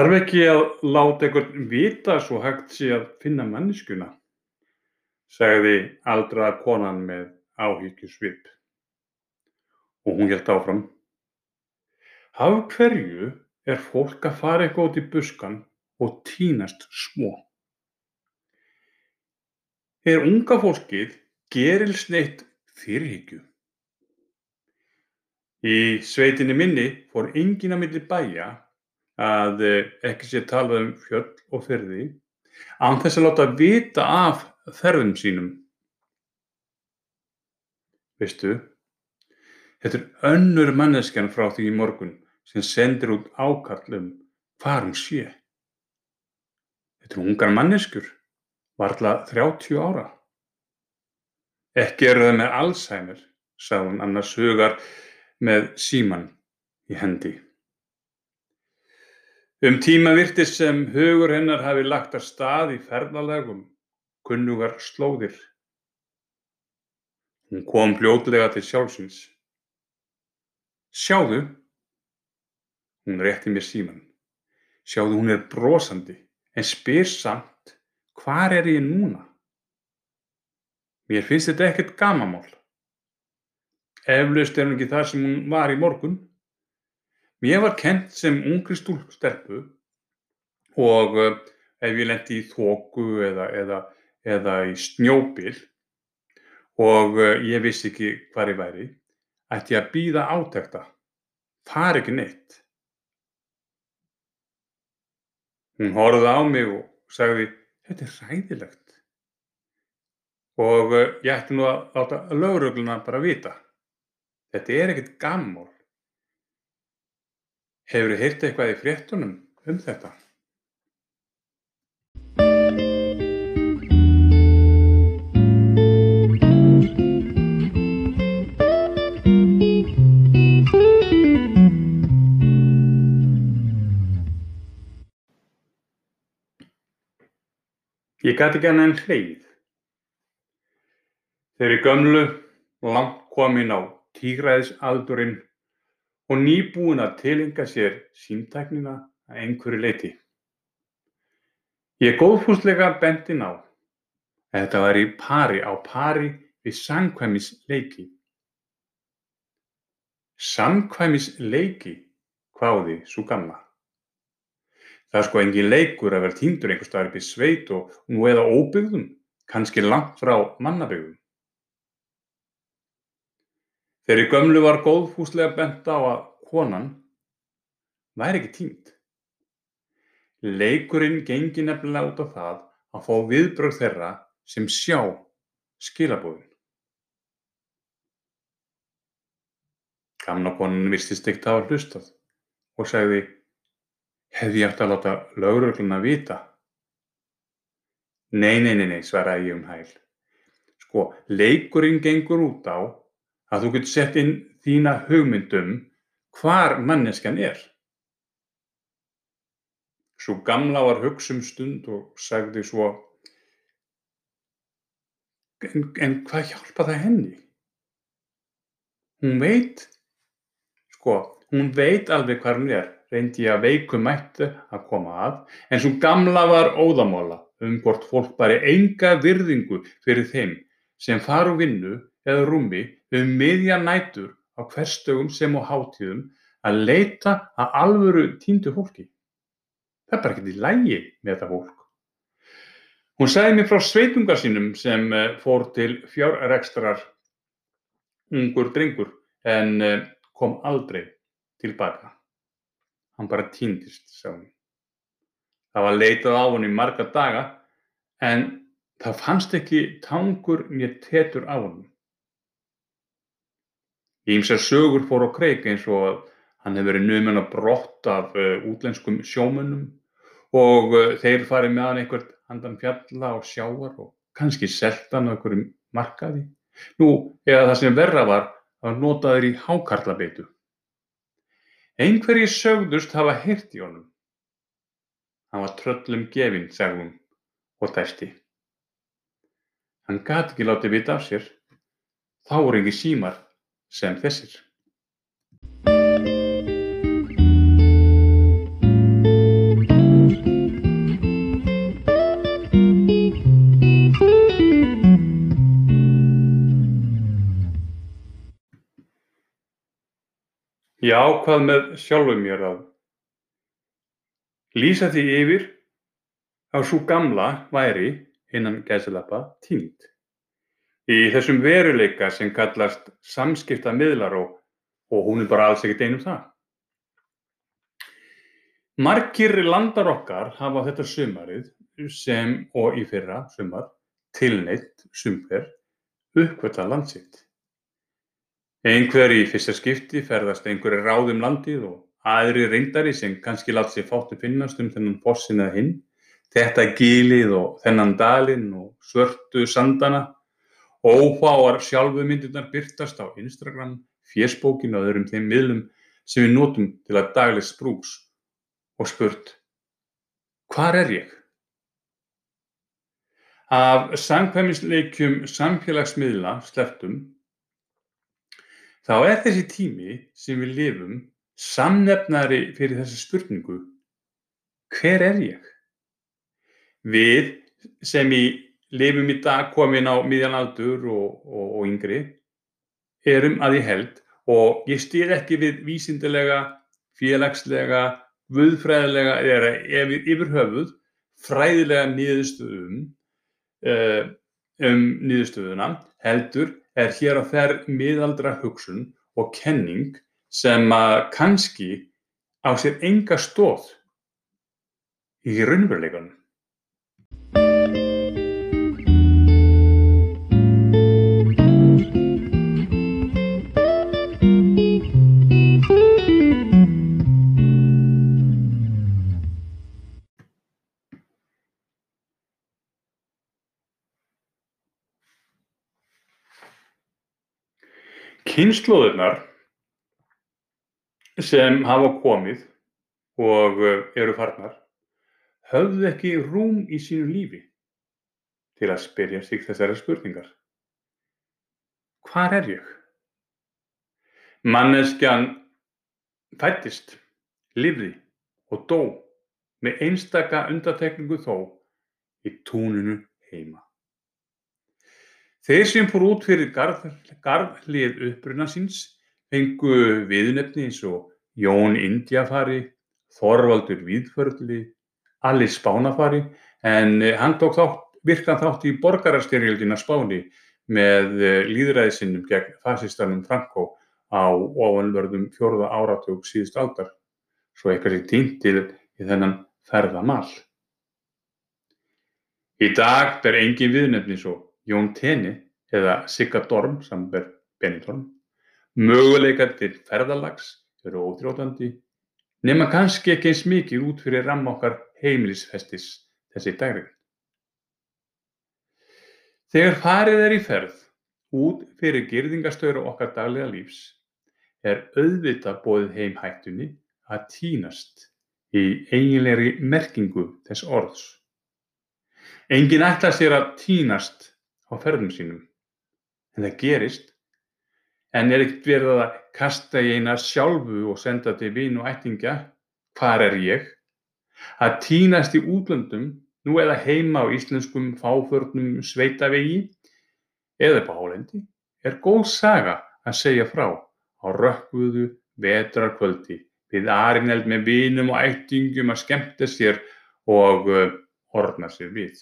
Þarf ekki að láta einhvern vita svo hægt sé að finna manneskjuna, sagði aldraða konan með áhyggjusvip. Og hún hélt áfram. Af hverju er fólk að fara eitthvað út í buskann og týnast svo? Er unga fólkið gerilsneytt fyrirhyggju? Í sveitinni minni fór enginn á milli bæja að ekki sé talað um fjöll og firði án þess að láta vita af ferðum sínum. Veistu, þetta er önnur manneskjan frá því í morgun sem sendir út ákall um hvar hún sé. Þetta eru ungar manneskjur, varla 30 ára. Ekki eru það með Alzheimer, sagði hún annars hugar með síman í hendi. Um tíma virtist sem hugur hennar hafi lagt af stað í ferðalegum, kunnugar slóðir. Hún kom fljótlega til sjálfsins. Sjáðu, hún rétti mér síman. Sjáðu, hún er brosandi en spyr samt hvar er ég núna? Mér finnst þetta ekkert gamamál. Eflaust er hún ekki það sem hún var í morgun. Mér var kent sem ungri stúlkstelpu og ef ég lendi í þoku eða, eða, eða í snjóbil og ég vissi ekki hvar ég væri, ætti ég að býða átekta. Far ekki neitt. Hún horfði á mig og sagði, þetta er hræðilegt. Og ég ætti nú að láta lögregluna bara vita. Þetta er ekkert gammál. Hefurðu heyrt eitthvað í fréttunum um þetta? Ég gat ekki annað en hlegið. Þeirri gömlu, langt komin á tígræðisaldurinn og nýbúin að tileinka sér símtæknina að einhverju leyti. Ég góðfúslega benti á að þetta væri pari á pari við samkvæmisleiki. Samkvæmisleiki, hváði sú gamla. Það er sko engin leikur að vera týndur einhvers staðar upp í sveit og nú eða óbyggðum, kannski langt frá mannabyggðum. Þeirri gömlu var góðfúslega bent á að konan væri ekki týnd. Leikurinn gengi nefnilega út á það að fá viðbrögð þeirra sem sjá skilabóðin. Gamla konan virtist ekkert hafa hlustað og sagði Hefði ég átt að láta lögregluna vita? Nei, nei, nei, nei, svaraði ég um hæl. Sko, leikurinn gengur út á að þú getur sett inn þína hugmyndum hvar manneskjan er. Svo gamla var hugsum stund og sagði svo En, en hvað hjálpa það henni? Hún veit, sko, hún veit alveg hvar hún er, reyndi ég að veikum mættu að koma að, en svo gamla var óðamála um hvort fólk bari enga virðingu fyrir þeim sem fara úr vinnu eða rúmi um miðja nætur á hverstögum sem á hátíðum að leita að alvöru týndu fólki. Það er bara ekkert í lægi með þetta fólk. Hún sagði mér frá sveitunga sínum sem fór til fjárrekstrar ungur drengur en kom aldrei tilbaka. Hann bara týndist, sagði hún. Það var leitað á hann í marga daga en það fannst ekki tangur mér tetur á hann. Ímsar sögur fór á kreik eins og að hann hefur verið numinn að brott af uh, útlenskum sjómönnum og uh, þeir farið með hann einhvert handan fjalla og sjáar og kannski seltan á einhverjum markaði. Nú, eða það sem verra var, það var notaður í hákarlabeitu. Einhverjir sögðust hafa heyrt í honum. Hann var tröllum gefinn, hún og dæsti. Hann gat ekki látið vita af sér. Þá voru ekki símar sem þessir. Ég ákvað með sjálfum mér að lýsa því yfir að svo gamla væri innan gæsalappa tínt. Í þessum veruleika sem kallast samskiptamiðlar og, og hún er bara alls ekkert einum það. Margir landar okkar hafa þetta sumarið sem og í fyrra sumar tilneitt sumfer uppkvölda landsitt. Einhver í fyrsta skipti ferðast einhverju ráðum landið og aðri reyndari sem kannski látt sér fátt að finnast um þennan fossin eða hinn, þetta gílið og þennan dalinn og svörtu sandana, ófáar sjálfumyndirnar byrtast á Instagram, fjersbókinu og öðrum þeim miðlum sem við notum til að daglega sprúks og spurt, hvar er ég? Af samkvæmisleikjum samfélagsmiðla sleftum þá er þessi tími sem við lifum samnefnari fyrir þessa spurningu hver er ég? Við sem í lifum í dag komin á miðjan aldur og, og, og yngri erum að ég held og ég stýr ekki við vísindilega, félagslega, guðfræðilega eða yfir höfuð fræðilega niðurstöðum uh, um niðurstöðuna heldur er hér á ferð miðaldra hugsun og kenning sem að kannski á sér enga stóð í raunveruleikanum. Kynslóðirnar sem hafa komið og eh, eru farnar höfðu ekki rúm í sínu lífi til að spyrja sig þessari spurningar. Hvar er ég? Manneskjan fættist, lifði og dó með einstaka undatekningu þó í túninu heima. Þeir sem fór út fyrir garðhlið uppruna síns fengu viðurnefni eins og Jón Indjafari, Þorvaldur Víðförli, Alli Spánafari en eh, hann tók þátt, virkan þátt í borgarastyrjöldina Spáni með eh, líðræðisinnum gegn fasistanum Franco á ofanverðum fjórða áratug síðust aldar, svo eitthvað sér týnt til í þennan ferðamál. Í dag ber engin viðnefni svo Jón Teni eða Sigga Dorm samanber Benidorm. Möguleikar til ferðalags eru óþrjótandi nema kannski ekki eins mikið út fyrir ramma okkar heimilisfestis þessi dagri. Þegar farið er í ferð út fyrir girðingastöru okkar daglega lífs er auðvitað bóðið heim hættunni að tínast í eiginlegri merkingu þess orðs. Engin ætla sér að tínast á ferðum sínum. En það gerist, en er ekkert verið að kasta í eina sjálfu og senda til vin og ættingja, hvar er ég? Að tínast í útlöndum, nú eða heima á íslenskum fáförnum sveitavegi eða upp á hálendi, er góð saga að segja frá á rökkvuðu vetrarkvöldi við arineld með vinum og ættingum að skemmta sér og uh, orna sér við.